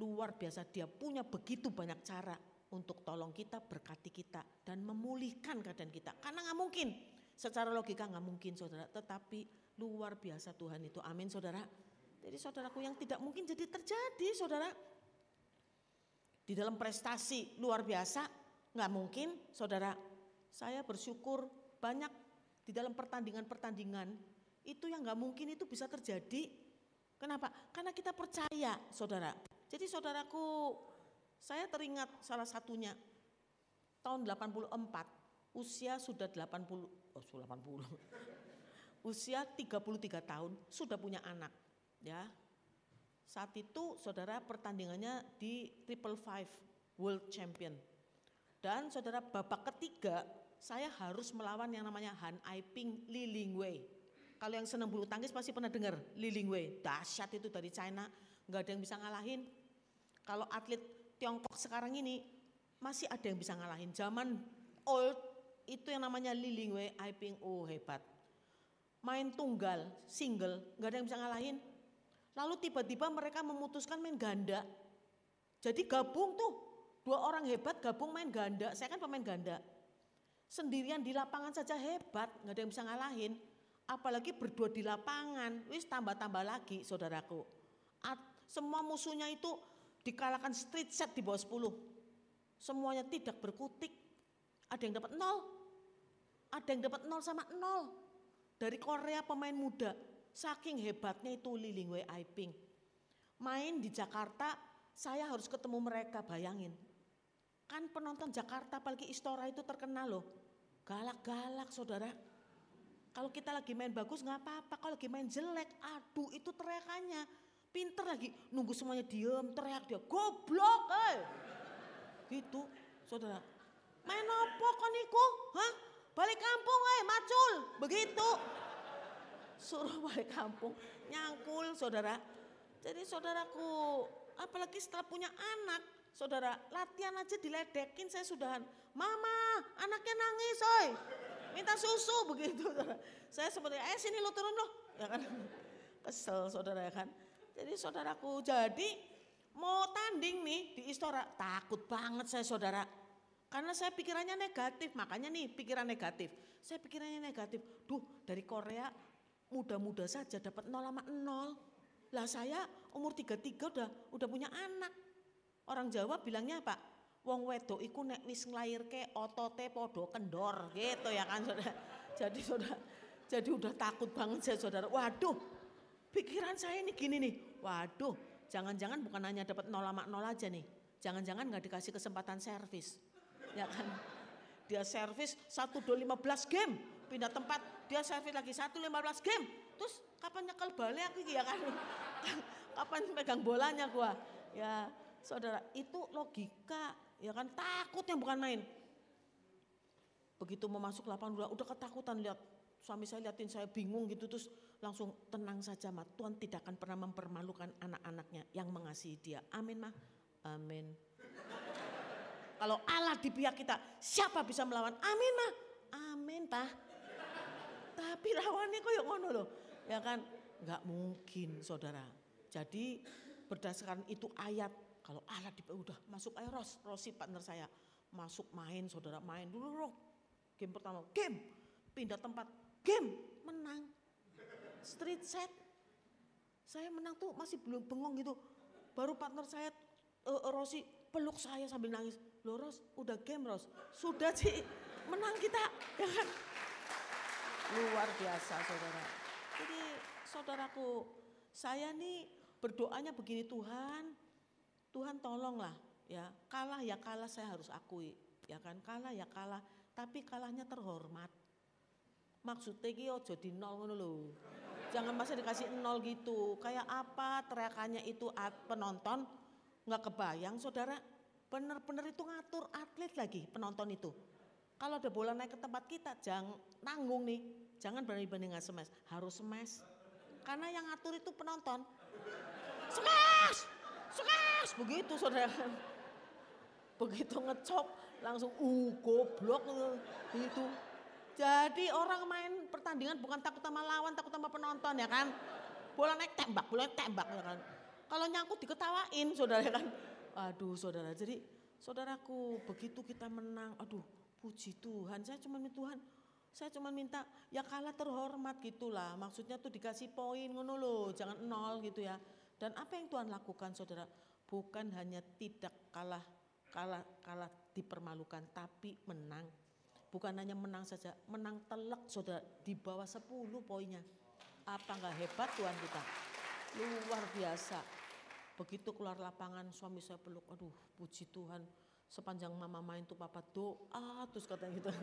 Luar biasa dia punya begitu banyak cara untuk tolong kita, berkati kita, dan memulihkan keadaan kita. Karena nggak mungkin, secara logika nggak mungkin saudara, tetapi luar biasa Tuhan itu. Amin saudara. Jadi saudaraku yang tidak mungkin jadi terjadi saudara. Di dalam prestasi luar biasa, nggak mungkin saudara. Saya bersyukur banyak di dalam pertandingan-pertandingan itu yang nggak mungkin itu bisa terjadi. Kenapa? Karena kita percaya saudara. Jadi saudaraku saya teringat salah satunya tahun 84, usia sudah 80, oh 80. *laughs* usia 33 tahun sudah punya anak, ya. Saat itu saudara pertandingannya di Triple Five World Champion. Dan saudara babak ketiga saya harus melawan yang namanya Han Aiping Li Lingwei. Kalau yang senang bulu tangkis pasti pernah dengar Li Lingwei. Dahsyat itu dari China, nggak ada yang bisa ngalahin. Kalau atlet Tiongkok sekarang ini masih ada yang bisa ngalahin. Zaman old itu yang namanya Li Lingwei, Aiping, oh hebat. Main tunggal, single, nggak ada yang bisa ngalahin. Lalu tiba-tiba mereka memutuskan main ganda. Jadi gabung tuh, dua orang hebat gabung main ganda. Saya kan pemain ganda. Sendirian di lapangan saja hebat, nggak ada yang bisa ngalahin. Apalagi berdua di lapangan, wis tambah-tambah lagi saudaraku. At, semua musuhnya itu dikalahkan street set di bawah 10. Semuanya tidak berkutik. Ada yang dapat nol. Ada yang dapat nol sama nol. Dari Korea pemain muda. Saking hebatnya itu Liling Wei Aiping. Main di Jakarta, saya harus ketemu mereka, bayangin. Kan penonton Jakarta apalagi Istora itu terkenal loh. Galak-galak saudara. Kalau kita lagi main bagus nggak apa-apa, kalau lagi main jelek, aduh itu teriakannya Pinter lagi, nunggu semuanya diem, teriak dia, goblok eh. Gitu, saudara. Main apa kon iku? Hah? Balik kampung eh, macul. Begitu. Suruh balik kampung, nyangkul saudara. Jadi saudaraku, apalagi setelah punya anak, saudara, latihan aja diledekin saya sudahan. Mama, anaknya nangis, oi. Minta susu begitu. Saudara. Saya seperti, eh sini lo turun lo. Ya kan? Kesel saudara ya kan. Jadi saudaraku, jadi mau tanding nih di Istora, takut banget saya saudara. Karena saya pikirannya negatif, makanya nih pikiran negatif. Saya pikirannya negatif. Duh, dari Korea muda-muda saja dapat 0 sama 0. Lah saya umur 33 udah udah punya anak. Orang Jawa bilangnya apa? Wong wedok iku nek wis nglairke otote podo kendor gitu ya kan Saudara. Jadi Saudara jadi udah takut banget saya Saudara. Waduh, pikiran saya ini gini nih. Waduh, jangan-jangan bukan hanya dapat 0 sama 0 aja nih. Jangan-jangan nggak dikasih kesempatan servis. Ya kan? Dia servis 1 2 15 game, pindah tempat, dia servis lagi 1 15 game. Terus kapan nyekel balik aku ya kan? *laughs* kapan pegang bolanya gua? Ya, Saudara, itu logika Ya kan takut yang bukan main. Begitu mau masuk lapangan udah, udah ketakutan lihat suami saya liatin saya bingung gitu terus langsung tenang saja mah Tuhan tidak akan pernah mempermalukan anak-anaknya yang mengasihi dia. Amin mah. Amin. Kalau Allah di pihak kita, siapa bisa melawan? Amin mah. Amin pak. Tapi lawannya kok yang ngono loh. Ya kan? Enggak mungkin saudara. Jadi berdasarkan itu ayat kalau Allah di udah masuk ayo Ros, Rosi partner saya. Masuk main saudara main dulu dong. Game pertama, game. Pindah tempat, game. Menang. Street set. Saya menang tuh masih belum bengong gitu. Baru partner saya uh, Rosi peluk saya sambil nangis. Loh Ros, udah game Ros. Sudah sih menang kita. Ya kan? Luar biasa saudara. Jadi saudaraku, saya nih berdoanya begini Tuhan, Tuhan tolonglah ya kalah ya kalah saya harus akui ya kan kalah ya kalah tapi kalahnya terhormat maksudnya ki ojo di nol ngono lho. Jangan masa dikasih nol gitu. Kayak apa teriakannya itu penonton nggak kebayang saudara? Bener-bener itu ngatur atlet lagi penonton itu. Kalau ada bola naik ke tempat kita jangan nanggung nih. Jangan berani-berani nggak smash harus smash karena yang ngatur itu penonton. Smash Sukes begitu saudara. Begitu ngecop langsung uh goblok. Gitu. Jadi orang main pertandingan bukan takut sama lawan, takut sama penonton ya kan. Bola naik tembak, bola naik tembak ya kan. Kalau nyangkut diketawain saudara ya kan. Aduh saudara, jadi saudaraku begitu kita menang, aduh puji Tuhan, saya cuma minta Tuhan, saya cuma minta ya kalah terhormat gitulah. Maksudnya tuh dikasih poin ngono loh, jangan nol gitu ya. Dan apa yang Tuhan lakukan saudara? Bukan hanya tidak kalah kalah kalah dipermalukan tapi menang. Bukan hanya menang saja, menang telak saudara di bawah 10 poinnya. Apa enggak hebat Tuhan kita? Luar biasa. Begitu keluar lapangan suami saya peluk, aduh puji Tuhan. Sepanjang mama main tuh papa doa terus katanya gitu. *laughs*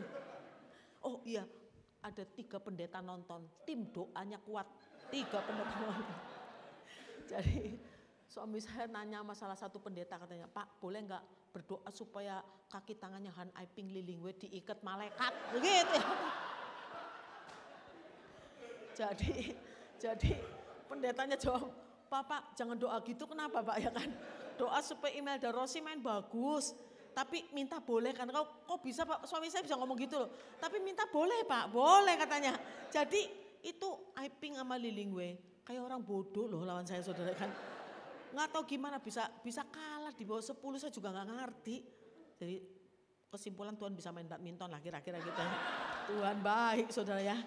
Oh iya, ada tiga pendeta nonton, tim doanya kuat. Tiga pendeta nonton. *laughs* Jadi suami saya nanya masalah satu pendeta katanya, Pak boleh nggak berdoa supaya kaki tangannya Han Aiping Lilingwe diikat malaikat, begitu. *laughs* Jadi, jadi pendetanya jawab, Pak, jangan doa gitu kenapa Pak ya kan? Doa supaya Imelda Rossi main bagus, tapi minta boleh kan kau kok bisa pak suami saya bisa ngomong gitu loh tapi minta boleh pak boleh katanya jadi itu Aiping sama Lilingwe kayak orang bodoh loh lawan saya saudara kan. Nggak tahu gimana bisa bisa kalah di bawah 10 saya juga nggak ngerti. Jadi kesimpulan Tuhan bisa main badminton lah kira-kira gitu. *laughs* Tuhan baik saudara ya.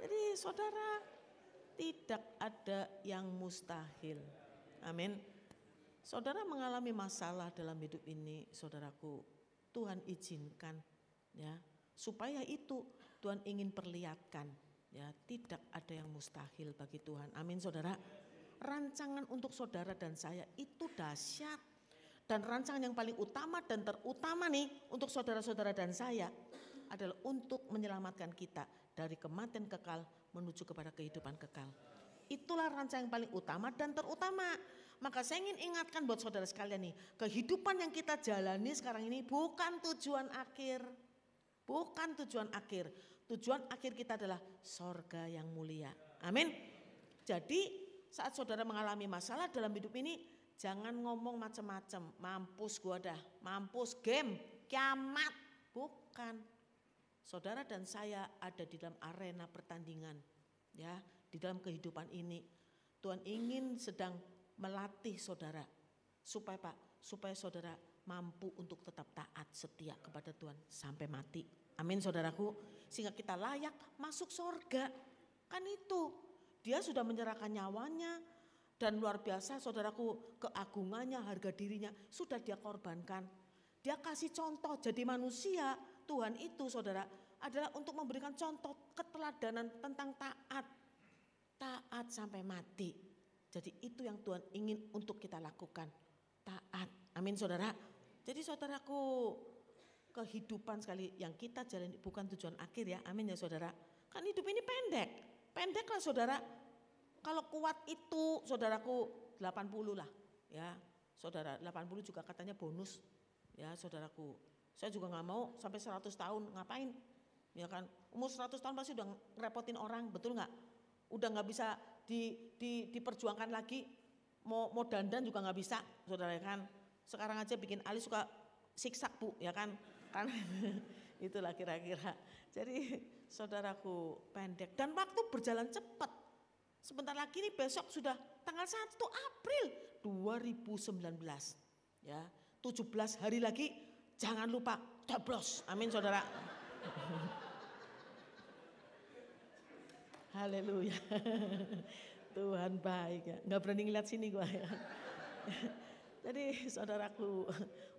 Jadi saudara tidak ada yang mustahil. Amin. Saudara mengalami masalah dalam hidup ini, saudaraku, Tuhan izinkan ya, supaya itu Tuhan ingin perlihatkan Ya, tidak ada yang mustahil bagi Tuhan. Amin saudara. Rancangan untuk saudara dan saya itu dahsyat. Dan rancangan yang paling utama dan terutama nih untuk saudara-saudara dan saya adalah untuk menyelamatkan kita dari kematian kekal menuju kepada kehidupan kekal. Itulah rancangan yang paling utama dan terutama. Maka saya ingin ingatkan buat saudara sekalian nih, kehidupan yang kita jalani sekarang ini bukan tujuan akhir. Bukan tujuan akhir. Tujuan akhir kita adalah sorga yang mulia. Amin. Jadi saat saudara mengalami masalah dalam hidup ini, jangan ngomong macam-macam. Mampus gua dah, mampus game, kiamat. Bukan. Saudara dan saya ada di dalam arena pertandingan. Ya, di dalam kehidupan ini. Tuhan ingin sedang melatih saudara. Supaya Pak, supaya saudara mampu untuk tetap taat setia kepada Tuhan sampai mati. Amin saudaraku. Sehingga kita layak masuk sorga. Kan itu. Dia sudah menyerahkan nyawanya. Dan luar biasa saudaraku keagungannya, harga dirinya sudah dia korbankan. Dia kasih contoh jadi manusia. Tuhan itu saudara adalah untuk memberikan contoh keteladanan tentang taat. Taat sampai mati. Jadi itu yang Tuhan ingin untuk kita lakukan. Taat. Amin saudara. Jadi saudaraku kehidupan sekali yang kita jalani bukan tujuan akhir ya. Amin ya saudara. Kan hidup ini pendek. Pendek lah saudara. Kalau kuat itu saudaraku 80 lah ya. Saudara 80 juga katanya bonus ya saudaraku. Saya juga nggak mau sampai 100 tahun ngapain ya kan. Umur 100 tahun pasti udah ngerepotin orang betul nggak? Udah nggak bisa di, di, diperjuangkan lagi. Mau, mau dandan juga nggak bisa saudara ya kan. Sekarang aja bikin alis suka siksak bu ya kan kan *laughs* itulah kira-kira. Jadi saudaraku pendek dan waktu berjalan cepat. Sebentar lagi nih besok sudah tanggal 1 April 2019. Ya, 17 hari lagi jangan lupa coblos. Amin Saudara. *laughs* Haleluya. *laughs* Tuhan baik ya. Enggak berani ngeliat sini gua ya. *laughs* Jadi saudaraku,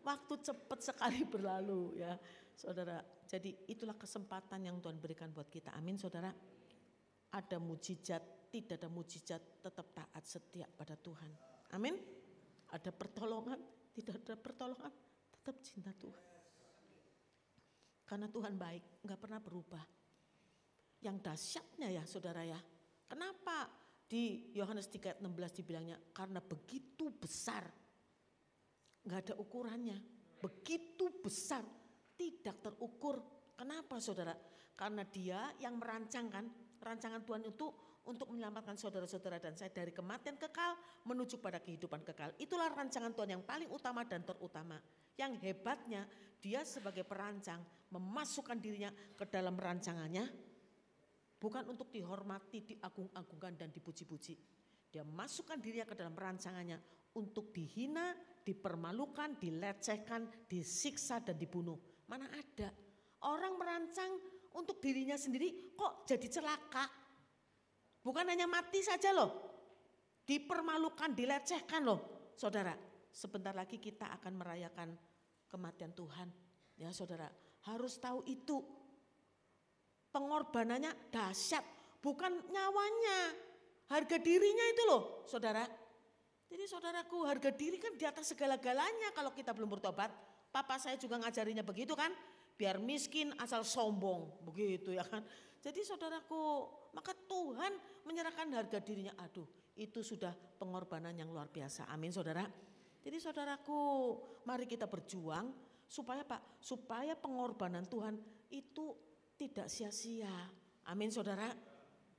waktu cepat sekali berlalu ya. Saudara, jadi itulah kesempatan yang Tuhan berikan buat kita. Amin saudara. Ada mujizat, tidak ada mujizat, tetap taat setia pada Tuhan. Amin. Ada pertolongan, tidak ada pertolongan, tetap cinta Tuhan. Karena Tuhan baik, nggak pernah berubah. Yang dahsyatnya ya saudara ya, kenapa di Yohanes 3 16 dibilangnya karena begitu besar nggak ada ukurannya. Begitu besar, tidak terukur. Kenapa saudara? Karena dia yang merancangkan, rancangan Tuhan itu untuk menyelamatkan saudara-saudara dan saya dari kematian kekal menuju pada kehidupan kekal. Itulah rancangan Tuhan yang paling utama dan terutama. Yang hebatnya dia sebagai perancang memasukkan dirinya ke dalam rancangannya bukan untuk dihormati, diagung-agungkan dan dipuji-puji. Dia masukkan dirinya ke dalam rancangannya untuk dihina, dipermalukan, dilecehkan, disiksa dan dibunuh. Mana ada orang merancang untuk dirinya sendiri kok jadi celaka. Bukan hanya mati saja loh. Dipermalukan, dilecehkan loh. Saudara, sebentar lagi kita akan merayakan kematian Tuhan. Ya saudara, harus tahu itu. Pengorbanannya dahsyat, bukan nyawanya. Harga dirinya itu loh, saudara. Jadi saudaraku harga diri kan di atas segala-galanya kalau kita belum bertobat. Papa saya juga ngajarinya begitu kan. Biar miskin asal sombong begitu ya kan. Jadi saudaraku maka Tuhan menyerahkan harga dirinya. Aduh itu sudah pengorbanan yang luar biasa. Amin saudara. Jadi saudaraku mari kita berjuang supaya Pak, supaya pengorbanan Tuhan itu tidak sia-sia. Amin saudara.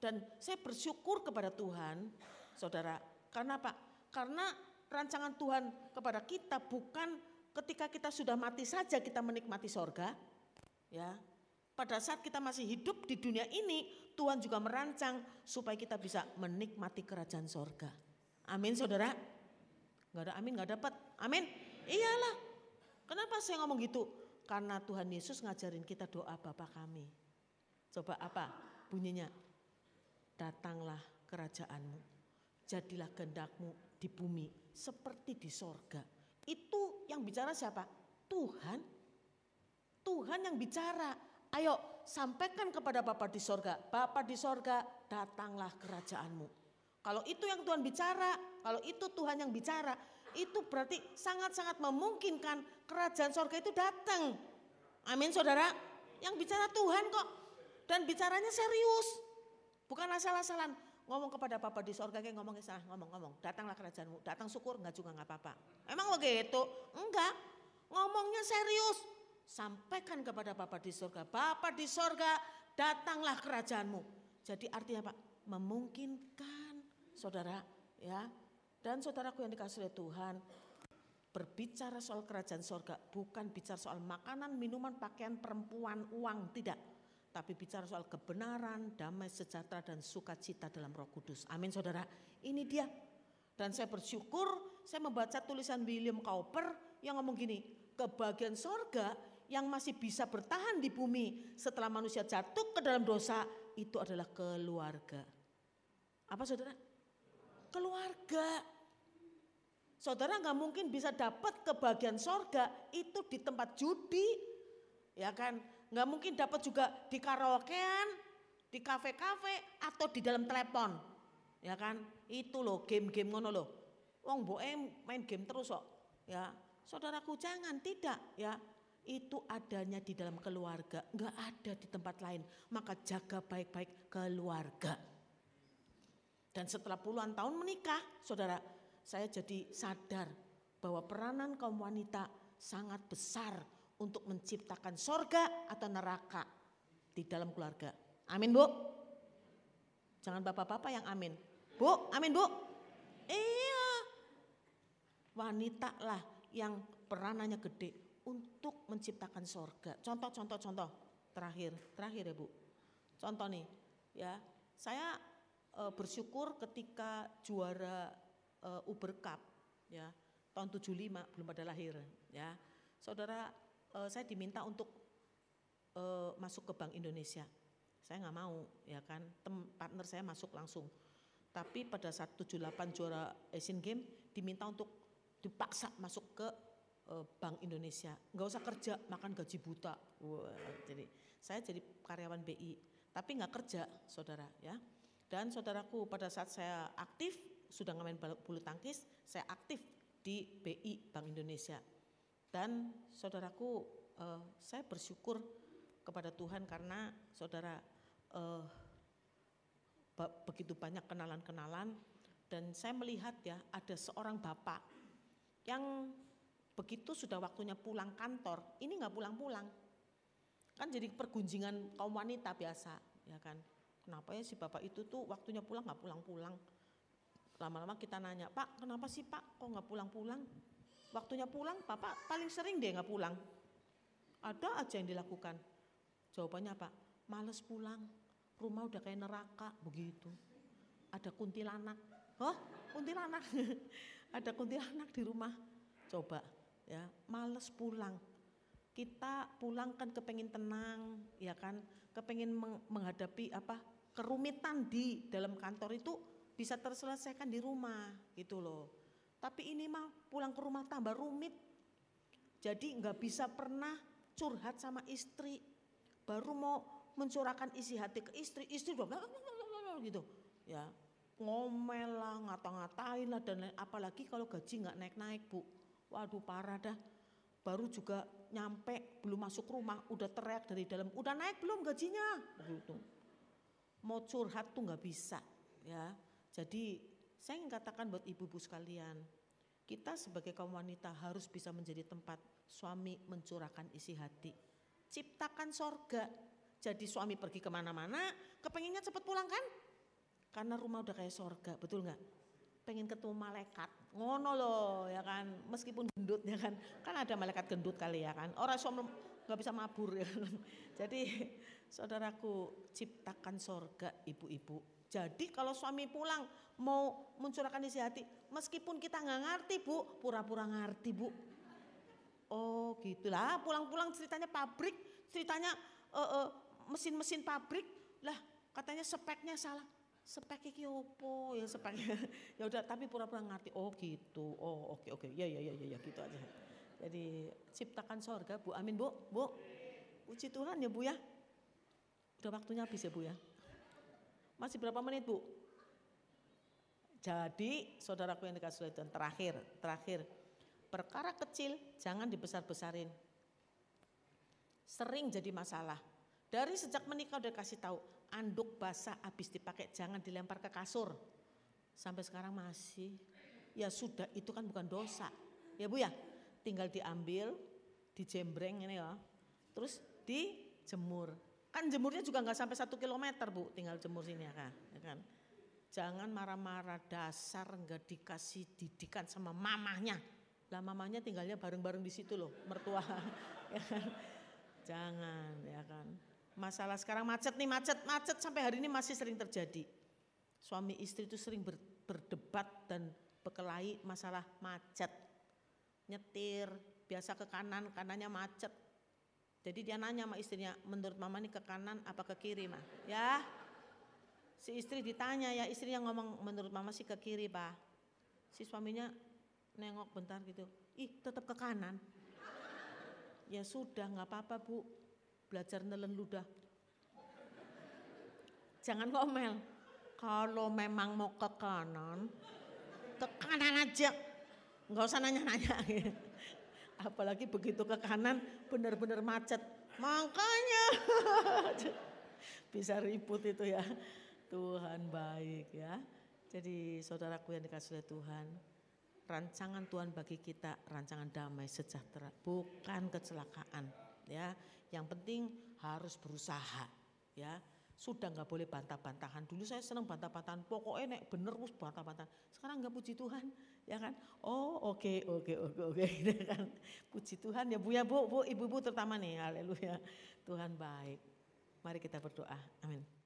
Dan saya bersyukur kepada Tuhan, saudara. Karena Pak, karena rancangan Tuhan kepada kita bukan ketika kita sudah mati saja kita menikmati sorga. Ya, pada saat kita masih hidup di dunia ini, Tuhan juga merancang supaya kita bisa menikmati kerajaan sorga. Amin saudara. Gak ada amin, gak dapat. Amin. Iyalah. Kenapa saya ngomong gitu? Karena Tuhan Yesus ngajarin kita doa Bapa kami. Coba apa bunyinya? Datanglah kerajaanmu. Jadilah kehendakmu di bumi seperti di sorga. Itu yang bicara siapa? Tuhan. Tuhan yang bicara. Ayo sampaikan kepada Bapak di sorga. Bapak di sorga datanglah kerajaanmu. Kalau itu yang Tuhan bicara, kalau itu Tuhan yang bicara, itu berarti sangat-sangat memungkinkan kerajaan sorga itu datang. Amin saudara. Yang bicara Tuhan kok. Dan bicaranya serius. Bukan asal-asalan ngomong kepada Papa di sorga kayak ngomong salah ngomong-ngomong datanglah kerajaanmu. Datang syukur enggak juga enggak apa-apa. Emang begitu? Enggak. Ngomongnya serius. Sampaikan kepada Papa di sorga Papa di sorga datanglah kerajaanmu. Jadi artinya Pak memungkinkan saudara ya. Dan saudaraku yang dikasih oleh Tuhan berbicara soal kerajaan sorga bukan bicara soal makanan minuman pakaian perempuan uang tidak tapi bicara soal kebenaran, damai sejahtera dan sukacita dalam Roh Kudus. Amin Saudara. Ini dia. Dan saya bersyukur saya membaca tulisan William Cowper yang ngomong gini, kebahagiaan sorga yang masih bisa bertahan di bumi setelah manusia jatuh ke dalam dosa itu adalah keluarga. Apa saudara? Keluarga. Saudara nggak mungkin bisa dapat kebahagiaan sorga itu di tempat judi, ya kan? Nggak mungkin dapat juga di karaokean, di kafe-kafe atau di dalam telepon, ya kan? Itu loh game-game ngono loh. Wong boe main game terus kok, ya. Saudaraku jangan tidak, ya. Itu adanya di dalam keluarga, nggak ada di tempat lain. Maka jaga baik-baik keluarga. Dan setelah puluhan tahun menikah, saudara, saya jadi sadar bahwa peranan kaum wanita sangat besar untuk menciptakan sorga atau neraka di dalam keluarga. Amin bu. Jangan bapak-bapak yang amin. Bu, amin bu. Iya. Wanita lah yang peranannya gede untuk menciptakan sorga. Contoh, contoh, contoh. Terakhir, terakhir ya bu. Contoh nih, ya. Saya e, bersyukur ketika juara uh, Uber Cup ya tahun 75 belum pada lahir ya. Saudara uh, saya diminta untuk uh, masuk ke Bank Indonesia. Saya nggak mau ya kan, Tem partner saya masuk langsung. Tapi pada saat 78 juara Asian Games diminta untuk dipaksa masuk ke uh, Bank Indonesia. Nggak usah kerja, makan gaji buta. Wah, jadi saya jadi karyawan BI, tapi nggak kerja, saudara ya. Dan saudaraku pada saat saya aktif sudah ngamen bulu tangkis, saya aktif di BI Bank Indonesia. Dan saudaraku, uh, saya bersyukur kepada Tuhan karena saudara uh, begitu banyak kenalan-kenalan dan saya melihat ya ada seorang bapak yang begitu sudah waktunya pulang kantor, ini nggak pulang-pulang. Kan jadi pergunjingan kaum wanita biasa, ya kan. Kenapa ya si bapak itu tuh waktunya pulang nggak pulang-pulang? Lama-lama kita nanya, Pak kenapa sih Pak kok nggak pulang-pulang? Waktunya pulang, Bapak paling sering deh nggak pulang. Ada aja yang dilakukan. Jawabannya apa? Males pulang, rumah udah kayak neraka begitu. Ada kuntilanak, oh kuntilanak, *laughs* ada kuntilanak di rumah. Coba ya, males pulang. Kita pulang kan kepengin tenang, ya kan, kepengin menghadapi apa kerumitan di dalam kantor itu bisa terselesaikan di rumah gitu loh. Tapi ini mah pulang ke rumah tambah rumit. Jadi nggak bisa pernah curhat sama istri. Baru mau mencurahkan isi hati ke istri, istri udah *laughs* gitu. Ya, ngomel lah, ngata-ngatain lah dan apalagi kalau gaji nggak naik-naik bu. Waduh parah dah. Baru juga nyampe belum masuk rumah udah teriak dari dalam, udah naik belum gajinya? Begitu. Mau curhat tuh nggak bisa ya. Jadi saya ingin katakan buat ibu-ibu sekalian, kita sebagai kaum wanita harus bisa menjadi tempat suami mencurahkan isi hati. Ciptakan sorga. Jadi suami pergi ke mana-mana, kepenginnya cepat pulang kan? Karena rumah udah kayak sorga, betul nggak? Pengen ketemu malaikat, ngono loh ya kan, meskipun gendut ya kan, kan ada malaikat gendut kali ya kan, orang suami nggak bisa mabur ya kan. *laughs* Jadi saudaraku ciptakan sorga ibu-ibu, jadi kalau suami pulang mau mencurahkan isi hati, meskipun kita nggak ngerti bu, pura-pura ngerti bu. Oh gitulah, pulang-pulang ceritanya pabrik, ceritanya uh, uh, mesin-mesin pabrik, lah katanya speknya salah. Spek iki opo ya speknya. *laughs* ya udah tapi pura-pura ngerti. Oh gitu. Oh oke okay, oke. Okay. Ya ya ya ya ya gitu aja. Jadi ciptakan sorga Bu. Amin Bu. Bu. Puji Tuhan ya Bu ya. Udah waktunya habis ya Bu ya. Masih berapa menit Bu? Jadi saudaraku yang dikasih Tuhan terakhir, terakhir. Perkara kecil jangan dibesar-besarin. Sering jadi masalah. Dari sejak menikah udah kasih tahu, anduk basah habis dipakai jangan dilempar ke kasur. Sampai sekarang masih. Ya sudah, itu kan bukan dosa. Ya Bu ya, tinggal diambil, dijembreng ini ya. Terus dijemur. Kan jemurnya juga nggak sampai satu kilometer bu, tinggal jemur sini ya kan. Ya kan? Jangan marah-marah dasar nggak dikasih didikan sama mamahnya. Lah mamahnya tinggalnya bareng-bareng di situ loh, mertua. *laughs* ya kan? Jangan ya kan. Masalah sekarang macet nih, macet, macet sampai hari ini masih sering terjadi. Suami istri itu sering ber, berdebat dan terbekelahi masalah macet. Nyetir, biasa ke kanan, kanannya macet. Jadi dia nanya sama istrinya, menurut mama ini ke kanan apa ke kiri mah? Ya, si istri ditanya ya, istri yang ngomong menurut mama sih ke kiri pak. Si suaminya nengok bentar gitu, ih tetap ke kanan. Ya sudah nggak apa-apa bu, belajar nelen ludah. Jangan ngomel, kalau memang mau ke kanan, ke kanan aja. Nggak usah nanya-nanya. Apalagi begitu ke kanan benar-benar macet. Makanya *laughs* bisa ribut itu ya. Tuhan baik ya. Jadi saudaraku yang dikasih oleh Tuhan, rancangan Tuhan bagi kita rancangan damai sejahtera, bukan kecelakaan ya. Yang penting harus berusaha ya sudah nggak boleh bantah-bantahan. Dulu saya senang bantah-bantahan, pokoknya nek bener mus bantah-bantahan. Sekarang nggak puji Tuhan, ya kan? Oh oke okay, oke okay, oke okay, oke, *laughs* gitu kan? Puji Tuhan ya bu ya bu, bu ibu-ibu terutama nih, haleluya. Tuhan baik. Mari kita berdoa, amin.